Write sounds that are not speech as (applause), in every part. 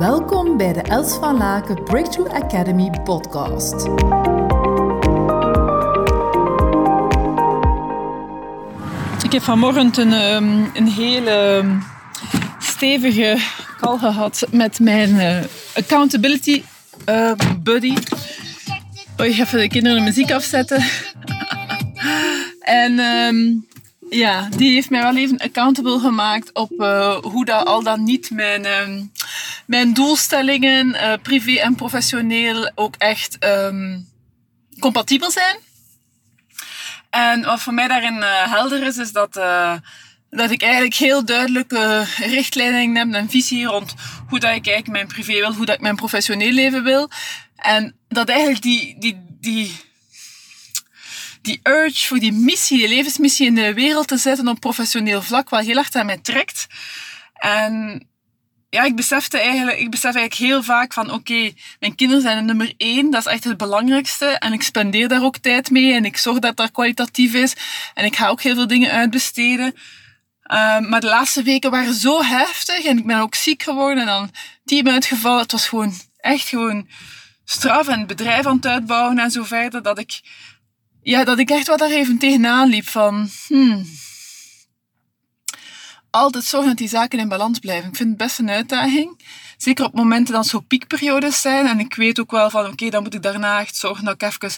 Welkom bij de Els van Laken Breakthrough Academy podcast. Ik heb vanmorgen een, ehm, een hele ehm, stevige call gehad met mijn eh, accountability uh, buddy. Oh, even de kinderen de muziek afzetten. (laughs) en ehm, ja, die heeft mij wel even accountable gemaakt op uh, hoe dat al dan niet mijn, mijn doelstellingen, privé en professioneel, ook echt compatibel zijn. En wat voor mij daarin uh, helder is, is dat, uh, dat ik eigenlijk heel duidelijke richtlijnen heb en visie rond hoe dat ik eigenlijk mijn privé wil, hoe dat ik mijn professioneel leven wil. En dat eigenlijk die, die, die, die urge voor die missie, die levensmissie in de wereld te zetten op professioneel vlak wel heel erg aan mij trekt. En ja, ik besefte eigenlijk, ik besef eigenlijk heel vaak van, oké, mijn kinderen zijn nummer één, dat is echt het belangrijkste. En ik spendeer daar ook tijd mee en ik zorg dat dat kwalitatief is. En ik ga ook heel veel dingen uitbesteden. Uh, maar de laatste weken waren zo heftig en ik ben ook ziek geworden en dan team uitgevallen. Het was gewoon echt gewoon straf en bedrijf aan het uitbouwen en zo verder, dat ik, ja, dat ik echt wat daar even tegenaan liep van, hmm, altijd zorgen dat die zaken in balans blijven. Ik vind het best een uitdaging. Zeker op momenten dat zo piekperiodes zijn. En ik weet ook wel van, oké, dan moet ik daarna echt zorgen dat ik even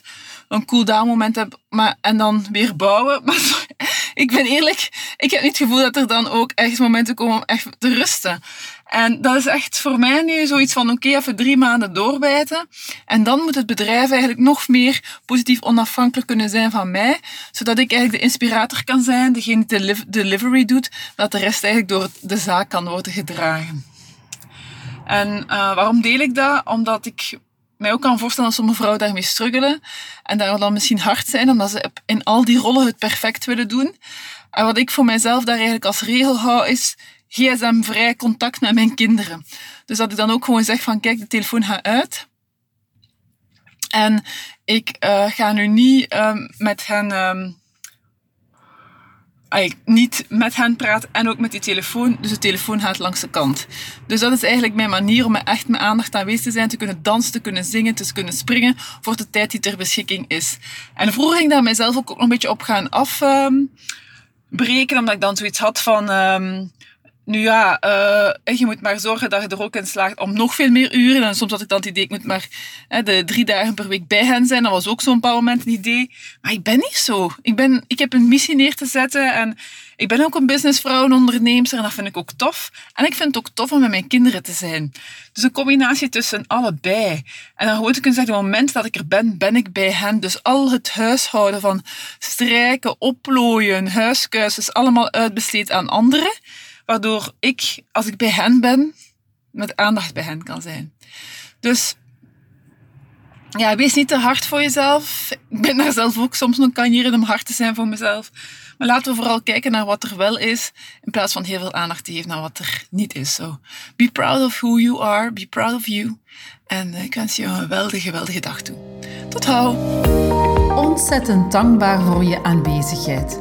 een cool-down moment heb. Maar, en dan weer bouwen. (laughs) Maar ik ben eerlijk, ik heb niet het gevoel dat er dan ook echt momenten komen om echt te rusten. En dat is echt voor mij nu zoiets van, oké, even drie maanden doorbijten. En dan moet het bedrijf eigenlijk nog meer positief onafhankelijk kunnen zijn van mij. Zodat ik eigenlijk de inspirator kan zijn, degene die de delivery doet, dat de rest eigenlijk door de zaak kan worden gedragen. En uh, waarom deel ik dat? Omdat ik mij ook kan voorstellen dat sommige vrouwen daarmee struggelen. En daar dan misschien hard zijn, omdat ze in al die rollen het perfect willen doen. En wat ik voor mijzelf daar eigenlijk als regel hou, is gsm-vrij contact met mijn kinderen. Dus dat ik dan ook gewoon zeg van, kijk, de telefoon gaat uit. En ik uh, ga nu niet um, met hen... Um, ay, niet met hen praten en ook met die telefoon. Dus de telefoon gaat langs de kant. Dus dat is eigenlijk mijn manier om echt mijn aandacht aanwezig te zijn, te kunnen dansen, te kunnen zingen, te kunnen springen voor de tijd die ter beschikking is. En vroeger ging ik daar mijzelf ook nog een beetje op gaan afbreken, omdat ik dan zoiets had van... Um, nu ja, uh, je moet maar zorgen dat je er ook in slaagt om nog veel meer uren. En soms had ik dan het idee, ik moet maar de drie dagen per week bij hen zijn. Dat was ook zo'n bepaald moment een idee. Maar ik ben niet zo. Ik, ben, ik heb een missie neer te zetten en ik ben ook een businessvrouw, een onderneemster en dat vind ik ook tof. En ik vind het ook tof om met mijn kinderen te zijn. Dus een combinatie tussen allebei. En dan gewoon te kunnen zeggen, op het moment dat ik er ben, ben ik bij hen. Dus al het huishouden van strijken, oplooien, huiskuis, is allemaal uitbesteed aan anderen waardoor ik, als ik bij hen ben, met aandacht bij hen kan zijn. Dus ja, wees niet te hard voor jezelf. Ik ben daar zelf ook soms nog kanjeren om hard te zijn voor mezelf. Maar laten we vooral kijken naar wat er wel is, in plaats van heel veel aandacht te geven naar wat er niet is. So, be proud of who you are, be proud of you. En ik wens je een geweldige, geweldige dag toe. Tot hou! Ontzettend dankbaar voor je aanwezigheid.